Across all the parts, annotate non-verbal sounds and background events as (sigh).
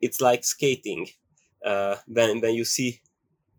it's like skating. Uh, when when you see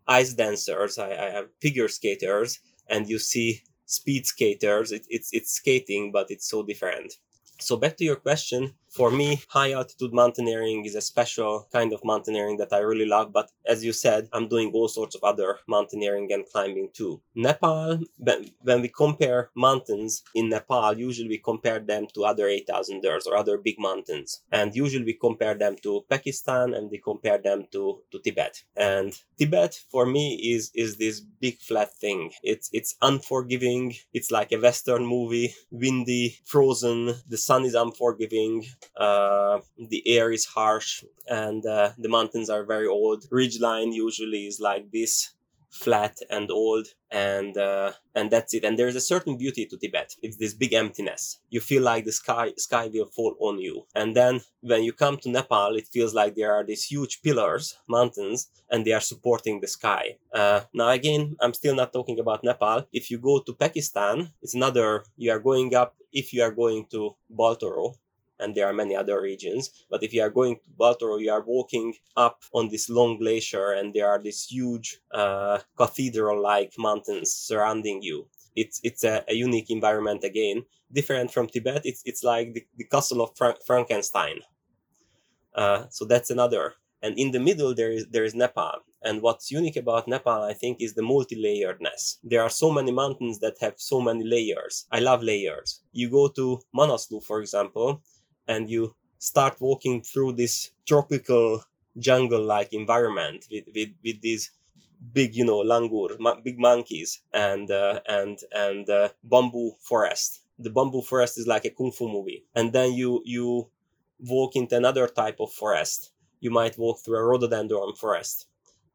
ice dancers, I, I have figure skaters, and you see speed skaters. It, it's it's skating, but it's so different. So back to your question, for me, high altitude mountaineering is a special kind of mountaineering that I really love. But as you said, I'm doing all sorts of other mountaineering and climbing too. Nepal, when we compare mountains in Nepal, usually we compare them to other 8000ers or other big mountains. And usually we compare them to Pakistan and we compare them to, to Tibet. And Tibet for me is, is this big flat thing. It's, it's unforgiving. It's like a Western movie, windy, frozen. The sun is unforgiving uh, the air is harsh and uh, the mountains are very old. Ridgeline usually is like this flat and old and uh, and that's it. And there's a certain beauty to tibet. It's this big emptiness. You feel like the sky sky will fall on you. And then when you come to nepal it feels like there are these huge pillars mountains and they are supporting the sky. Uh, now again i'm still not talking about nepal. If you go to pakistan it's another you are going up if you are going to baltoro and there are many other regions. But if you are going to Baltoro, you are walking up on this long glacier, and there are these huge uh, cathedral-like mountains surrounding you. It's it's a, a, unique environment again, different from Tibet. It's it's like the, the castle of Fra- Frankenstein. Uh, so that's another. And in the middle there is there is Nepal. And what's unique about Nepal, I think, is the multi-layeredness. There are so many mountains that have so many layers. I love layers. You go to Manaslu, for example, and you start walking through this tropical jungle like environment with, with, with these big you know langur big monkeys and uh, and and uh, bamboo forest. The bamboo forest is like a kung fu movie. And then you you walk into another type of forest. You might walk through a rhododendron forest.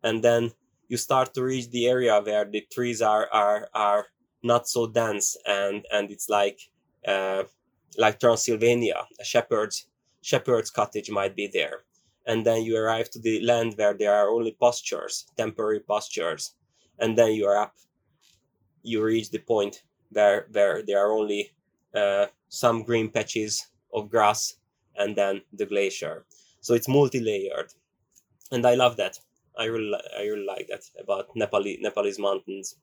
And then you start to reach the area where the trees are are are not so dense and and it's like uh, like Transylvania, a shepherd's shepherd's cottage might be there. And then you arrive to the land where there are only pastures, temporary pastures. And then you are up, you reach the point where, where there are only uh, some green patches of grass and then the glacier. So it's multi-layered. And I love that. I really, I really like that about Nepali, Nepalese mountains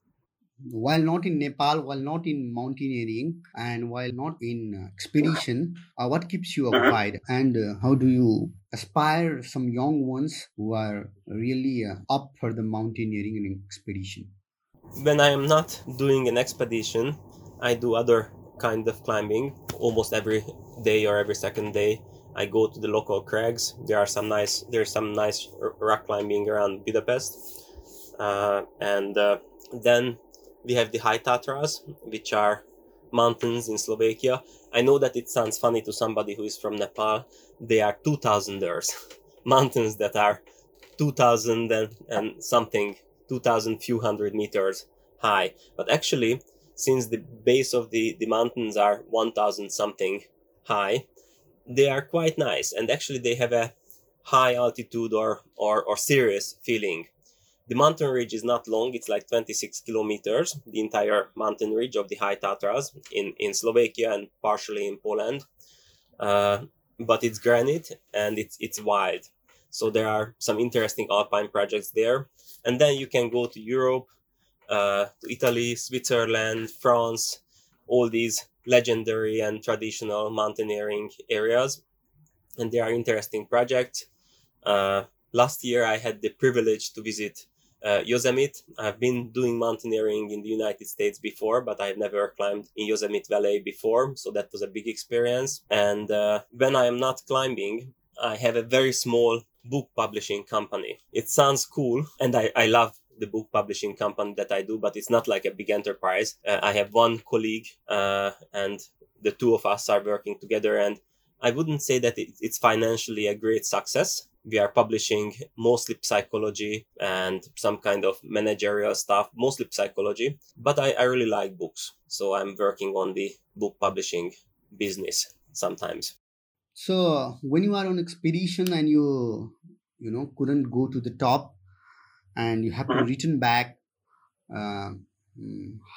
while not in Nepal, while not in mountaineering, and while not in uh, expedition, uh, what keeps you uh-huh. occupied, and uh, how do you aspire some young ones who are really uh, up for the mountaineering and expedition? When I am not doing an expedition, I do other kind of climbing almost every day or every second day. I go to the local crags. There are some nice there's some nice rock climbing around Budapest, uh, and then we have the High Tatras, which are mountains in Slovakia. I know that it sounds funny to somebody who is from Nepal. They are 2000ers, (laughs) mountains that are 2000 and, and something, 2000 few hundred meters high. But actually, since the base of the, the mountains are 1000 something high, they are quite nice. And actually, they have a high altitude or, or, or serious feeling the mountain ridge is not long, it's like 26 kilometers, the entire mountain ridge of the High Tatras in, in Slovakia and partially in Poland. Uh, but it's granite and it's, it's wide. So there are some interesting alpine projects there. And then you can go to Europe, uh, to Italy, Switzerland, France, all these legendary and traditional mountaineering areas. And there are interesting projects. Uh, last year, I had the privilege to visit uh, Yosemite. I've been doing mountaineering in the United States before, but I've never climbed in Yosemite Valley before, so that was a big experience. And uh, when I am not climbing, I have a very small book publishing company. It sounds cool, and I, I love the book publishing company that I do, but it's not like a big enterprise. Uh, I have one colleague, uh, and the two of us are working together, and I wouldn't say that it, it's financially a great success we are publishing mostly psychology and some kind of managerial stuff, mostly psychology. But I, I really like books. So I'm working on the book publishing business sometimes. So when you are on expedition and you you know couldn't go to the top and you have to mm-hmm. return back, uh,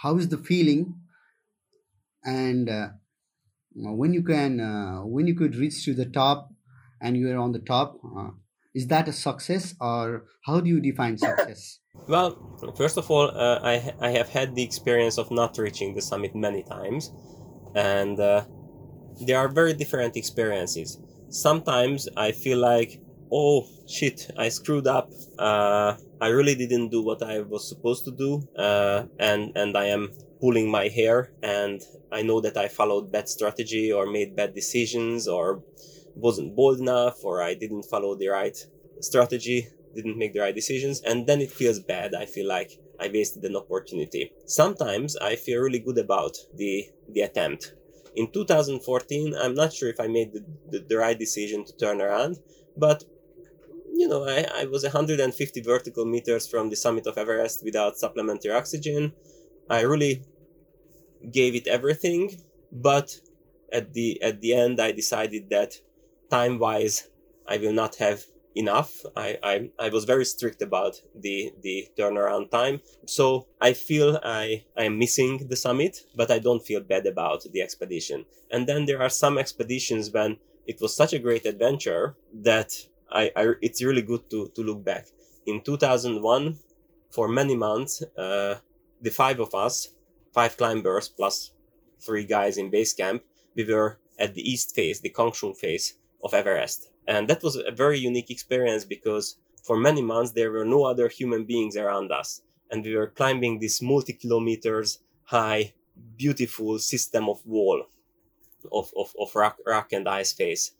how is the feeling? And uh, when you can uh, when you could reach to the top and you are on the top uh, is that a success or how do you define success? (laughs) Well, first of all, uh, I, I have had the experience of not reaching the summit many times, and uh, there are very different experiences. Sometimes I feel like, oh shit, I screwed up. Uh, I really didn't do what I was supposed to do, uh, and and I am pulling my hair, and I know that I followed bad strategy or made bad decisions or wasn't bold enough or I didn't follow the right strategy, didn't make the right decisions, and then it feels bad. I feel like I wasted an opportunity. Sometimes I feel really good about the the attempt. In 2014, I'm not sure if I made the, the, the right decision to turn around, but you know, I, I was 150 vertical meters from the summit of Everest without supplementary oxygen. I really gave it everything, but at the at the end I decided that time wise I will not have enough. I, I, I was very strict about the, the turnaround time. So I feel I, I am missing the summit, but I don't feel bad about the expedition. And then there are some expeditions when it was such a great adventure that I, I it's really good to, to look back. In 2001, for many months, uh, the five of us, five climbers plus three guys in base camp, we were at the east face, the Kangshung face of Everest. And that was a very unique experience because for many months there were no other human beings around us. And we were climbing this multi kilometers high, beautiful system of wall of, of, of rock, rock and ice face.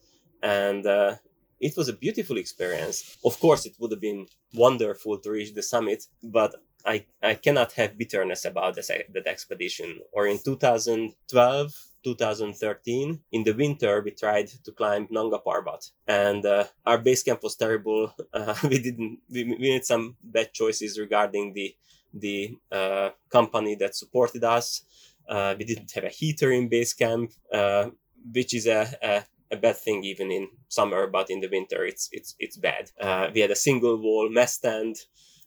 And uh, it was a beautiful experience. Of course, it would have been wonderful to reach the summit, but I, I cannot have bitterness about this, that expedition. Or in 2012, 2013 in the winter we tried to climb nanga parbat. And uh, our base camp was terrible. (laughs) Uh, we didn't we, we made some bad choices regarding the the uh, company that supported us. Uh, we didn't have a heater in base camp uh, which is a, a, a bad thing even in summer but in the winter it's it's it's bad. Uh, we had a single wall mess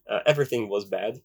tent everything was bad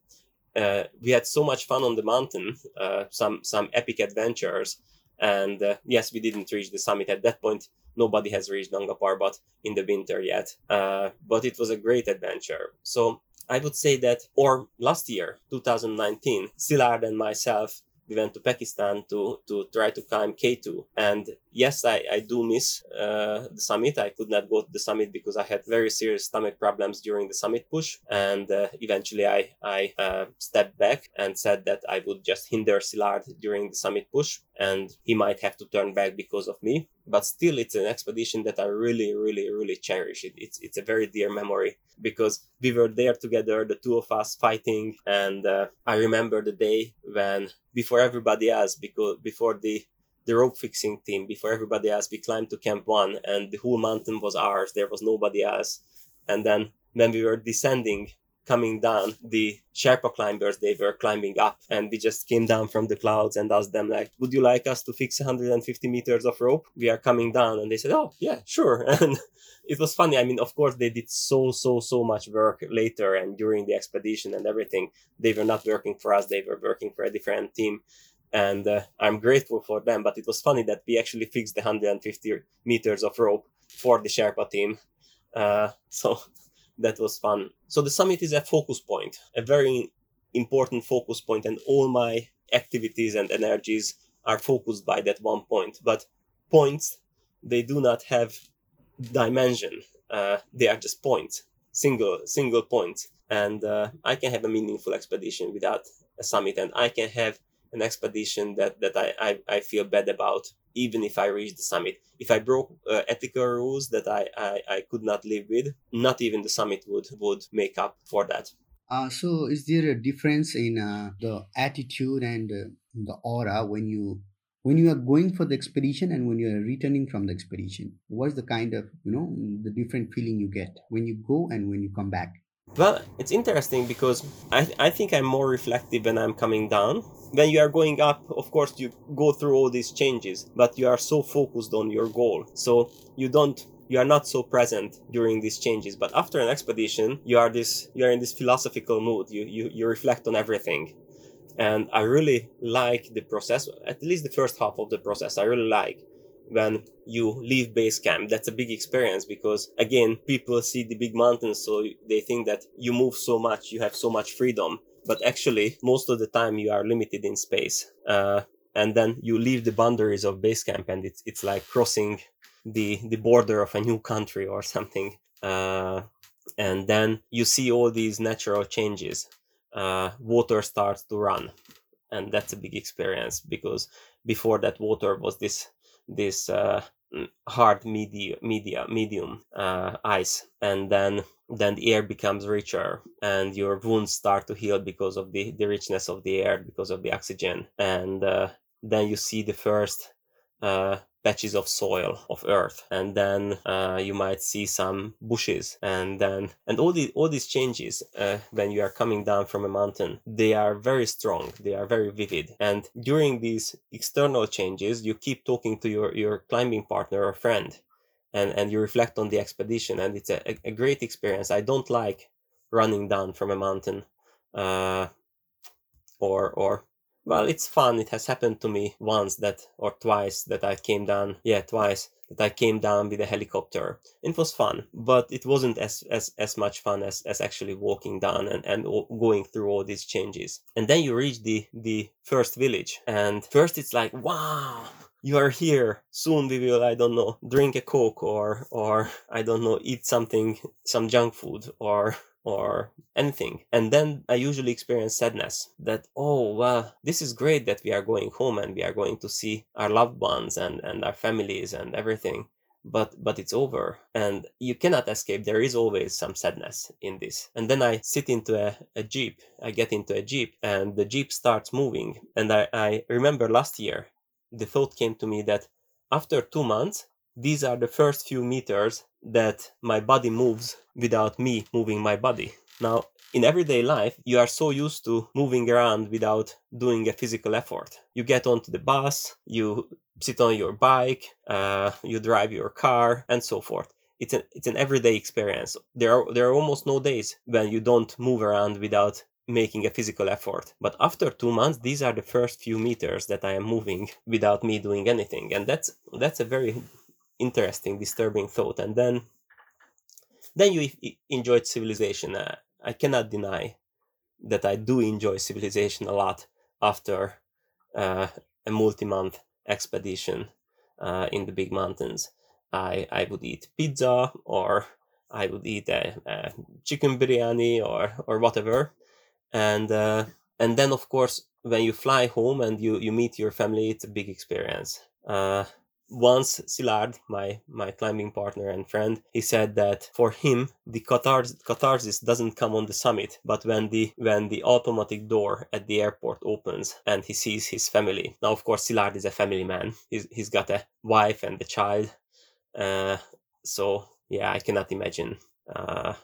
uh, we had so much fun on the mountain, uh, some some epic adventures, and uh, yes, we didn't reach the summit at that point. Nobody has reached Nanga Parbat in the winter yet, uh, but it was a great adventure. So I would say that, or last year, 2019, Szilard and myself we went to Pakistan to to try to climb K2. And yes, I, I do miss uh, the summit. I could not go to the summit because I had very serious stomach problems during the summit push. And uh, eventually I, I uh, stepped back and said that I would just hinder Szilard during the summit push and he might have to turn back because of me. But still, it's an expedition that I really, really, really cherish. It, it's, it's a very dear memory because we were there together, the two of us fighting. And uh, I remember the day when, before everybody else, because before the the rope fixing team, before everybody else, we climbed to Camp One, and the whole mountain was ours. There was nobody else. And then when we were descending coming down, the Sherpa climbers, they were climbing up and we just came down from the clouds and asked them like, would you like us to fix 150 meters of rope? We are coming down. And they said, oh yeah, sure. (laughs) And it was funny. I mean, of course they did so, so, so much work later and during the expedition and everything. They were not working for us. They were working for a different team. And uh, I'm grateful for them. But it was funny that we actually fixed the 150 meters of rope for the Sherpa team. Uh, (laughs) so that was fun. So the summit is a focus point, a very important focus point, and all my activities and energies are focused by that one point. But points, they do not have dimension. Uh, they are just points, single single points. And uh, I can have a meaningful expedition without a summit, and I can have an expedition that that I, I, I feel bad about even if I reach the summit. If I broke uh, ethical rules that I, I, I could not live with, not even the summit would, would make up for that. Uh, so, is there a difference in uh, the attitude and uh, the aura when you when you are going for the expedition and when you are returning from the expedition? What's the kind of you know the different feeling you get when you go and when you come back? Well, it's interesting because I I think I'm more reflective when I'm coming down. When you are going up of course you go through all these changes but you are so focused on your goal. So you don't you are not so present during these changes. But after an expedition you are this you are in this philosophical mood. You you, you reflect on everything. And i really like the process at least the first half of the process. I really like when you leave base camp. That's a big experience because again people see the big mountains so they think that you move so much you have so much freedom. But actually most of the time you are limited in space. Uh, and then you leave the boundaries of base camp and it's it's like crossing the the border of a new country or something. Uh, and then you see all these natural changes. Uh, water starts to run. And that's a big experience because before that water was this this uh, hard media media medium uh, ice and then then the air becomes richer and your wounds start to heal because of the, the richness of the air because of the oxygen. And uh, then you see the first uh, patches of soil of earth and then uh, you might see some bushes and then and all the all these changes uh, when you are coming down from a mountain they are very strong they are very vivid. And during these external changes you keep talking to your your climbing partner or friend and and you reflect on the expedition and it's a, a great experience. I don't like running down from a mountain uh, or or well, it's fun. It has happened to me once that, or twice that I came down. Yeah, twice that I came down with a helicopter. It was fun, but it wasn't as as, as much fun as, as actually walking down and, and going through all these changes. And then you reach the the first village, and first it's like, wow, you are here soon we will i don't know drink a coke or or i don't know eat something some junk food or or anything. And then I usually experience sadness that, oh, well, this is great that we are going home and we are going to see our loved ones and, and our families and everything. But but it's over and you cannot escape. There is always some sadness in this. And then I sit into a, a jeep. I get into a jeep and the jeep starts moving. And I, I remember last year the thought came to me that after two months these are the first few meters that my body moves without me moving my body. Now, in everyday life, you are so used to moving around without doing a physical effort. You get onto the bus, you sit on your bike, uh, you drive your car, and so forth. It's an, it's an everyday experience. There are, there are almost no days when you don't move around without making a physical effort. But after two months, these are the first few meters that I am moving without me doing anything. And that's, that's a very interesting, disturbing thought. And then, then you enjoyed civilization. Uh, I cannot deny that I do enjoy civilization a lot after uh, a multi-month expedition uh, in the big mountains. I, I would eat pizza or I would eat a, a chicken biryani or, or whatever. And, uh, and then, of course, when you fly home and you, you meet your family, it's a big experience. Uh, once Szilard, my my climbing partner and friend, he said that for him the catharsis, catharsis doesn't come on the summit, but when the when the automatic door at the airport opens and he sees his family. Now, of course, Szilard is a family man. He's he's got a wife and a child. Uh, so yeah, I cannot imagine uh,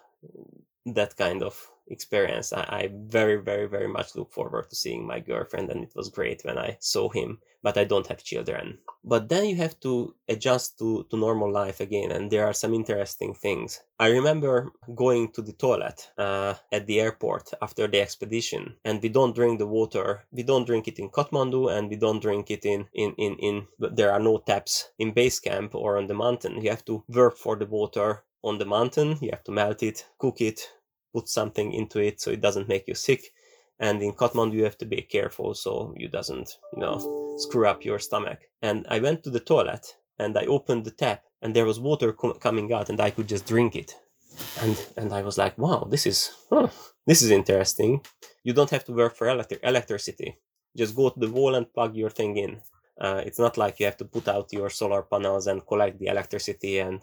that kind of experience. I, I, very, very, very much look forward to seeing my girlfriend, and it was great when I saw him. But I don't have children. But then you have to adjust to, to normal life again, and there are some interesting things. I remember going to the toilet uh, at the airport after the expedition, and we don't drink the water. We don't drink it in Kathmandu, and we don't drink it in in in in. There are no taps in base camp or on the mountain. You have to work for the water on the mountain. You have to melt it, cook it, put something into it so it doesn't make you sick. And in Kathmandu, you have to be careful so you doesn't, you know, screw up your stomach. And I went to the toilet and I opened the tap and there was water co- coming out and I could just drink it. And and I was like, wow, this is huh, this is interesting. You don't have to work for electric electricity. Just go to the wall and plug your thing in. Uh, it's not like you have to put out your solar panels and collect the electricity and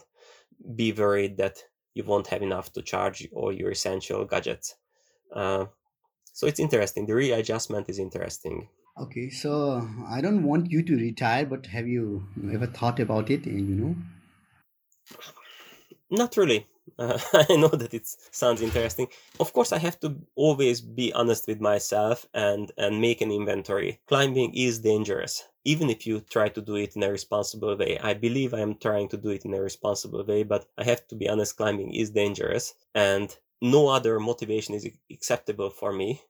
be worried that you won't have enough to charge all your essential gadgets. Uh, so it's interesting. The readjustment is interesting. Okay, so I don't want you to retire, but have you ever thought about it? You know, not really. Uh, (laughs) I know that it sounds interesting. Of course, I have to always be honest with myself and and make an inventory. Climbing is dangerous, even if you try to do it in a responsible way. I believe I am trying to do it in a responsible way, but I have to be honest. Climbing is dangerous, and no other motivation is acceptable for me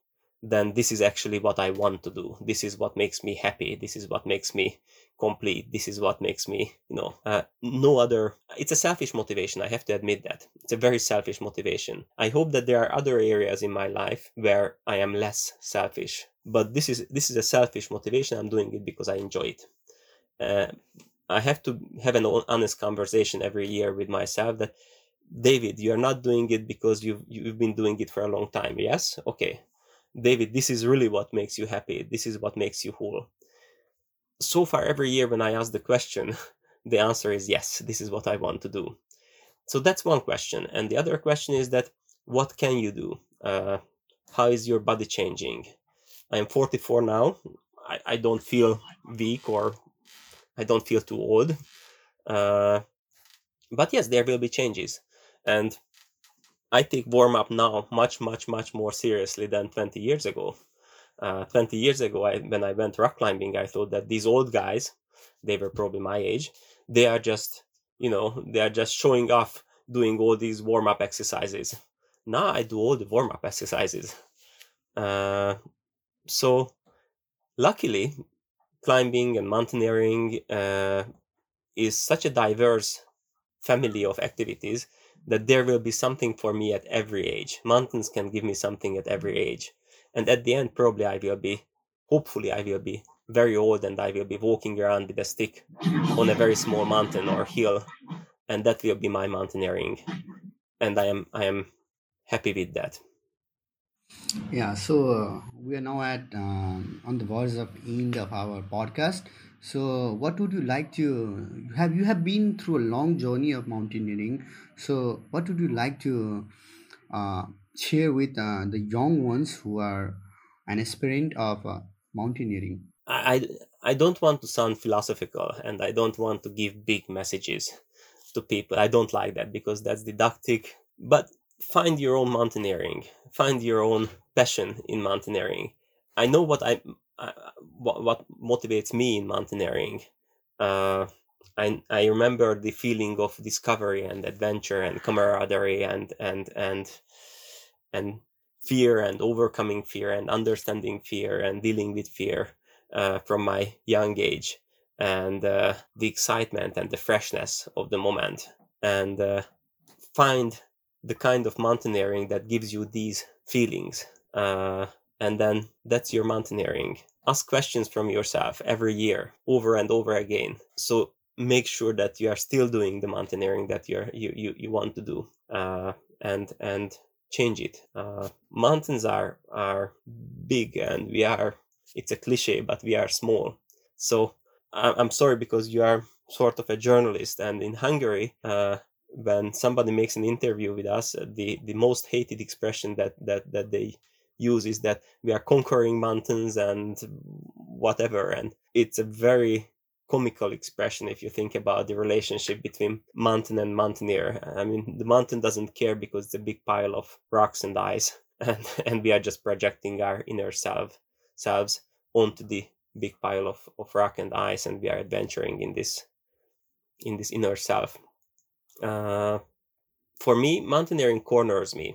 than this is actually what I want to do. This is what makes me happy. This is what makes me complete. This is what makes me, you know, uh, no other. It's a selfish motivation. I have to admit that. It's a very selfish motivation. I hope that there are other areas in my life where I am less selfish. But this is this is a selfish motivation. I'm doing it because I enjoy it. Uh, I have to have an honest conversation every year with myself that David, you are not doing it because you've you've been doing it for a long time. Yes, okay. David, this is really what makes you happy. This is what makes you whole. So far, every year when I ask the question, (laughs) the answer is yes. This is what I want to do. So that's one question, and the other question is that what can you do? Uh, how is your body changing? I am 44 now. I, I don't feel weak or I don't feel too old. Uh, but yes, there will be changes. And I take warm up now much, much, much more seriously than 20 years ago. Uh, 20 years ago, I, when I went rock climbing, I thought that these old guys, they were probably my age, they are just, you know, they are just showing off doing all these warm up exercises. Now I do all the warm up exercises. Uh, so, luckily, climbing and mountaineering uh, is such a diverse family of activities that there will be something for me at every age. Mountains can give me something at every age. And at the end, probably I will be, hopefully, I will be very old and I will be walking around with a stick on a very small mountain or hill. And that will be my mountaineering. And I am, I am happy with that. Yeah, so uh, we are now at um, on the verge of end of our podcast. So, what would you like to have? You have been through a long journey of mountaineering. So, what would you like to uh, share with uh, the young ones who are an aspirant of uh, mountaineering? I, I don't want to sound philosophical and I don't want to give big messages to people. I don't like that because that's didactic. But find your own mountaineering, find your own passion in mountaineering. I know what I what, what motivates me in mountaineering. Uh, I, I remember the feeling of discovery and adventure and camaraderie and and and and fear and overcoming fear and understanding fear and dealing with fear uh, from my young age and uh, the excitement and the freshness of the moment and uh, find the kind of mountaineering that gives you these feelings uh, and then that's your mountaineering. Ask questions from yourself every year over and over again. So make sure that you are still doing the mountaineering that you're you you, you want to do uh, and and change it. Uh, mountains are are big and we are it's a cliche but we are small. So i'm sorry because you are sort of a journalist and in hungary uh, when somebody makes an interview with us uh, the the most hated expression that that that they use is that we are conquering mountains and whatever. And it's a very comical expression if you think about the relationship between mountain and mountaineer. I mean the mountain doesn't care because it's a big pile of rocks and ice (laughs) and and we are just projecting our inner self selves onto the big pile of, of rock and ice and we are adventuring in this in this inner self uh, for me mountaineering corners me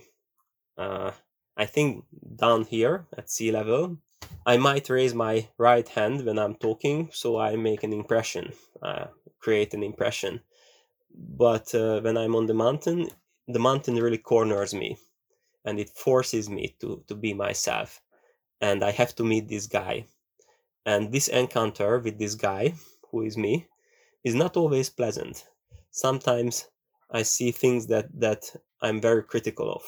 uh, I think down here at sea level, I might raise my right hand when I'm talking, so I make an impression, uh, create an impression. But uh, when I'm on the mountain, the mountain really corners me, and it forces me to to be myself, and I have to meet this guy, and this encounter with this guy, who is me, is not always pleasant. Sometimes I see things that that I'm very critical of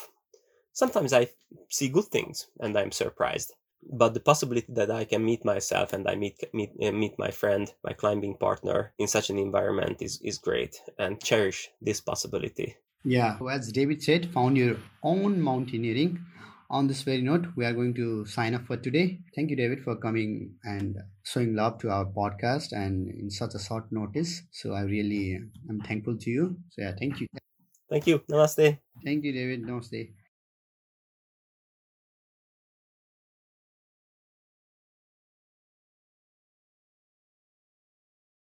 sometimes I see good things and I'm surprised. But the possibility that I can meet myself and I meet meet uh, meet my friend, my climbing partner in such an environment is is great and cherish this possibility. Yeah, as David said, found your own mountaineering. On this very note, we are going to sign off for today. Thank you, David, for coming and showing love to our podcast and in such a short notice. So I really am thankful to you. So yeah, thank you. Thank you. Namaste. Thank you, David. Namaste.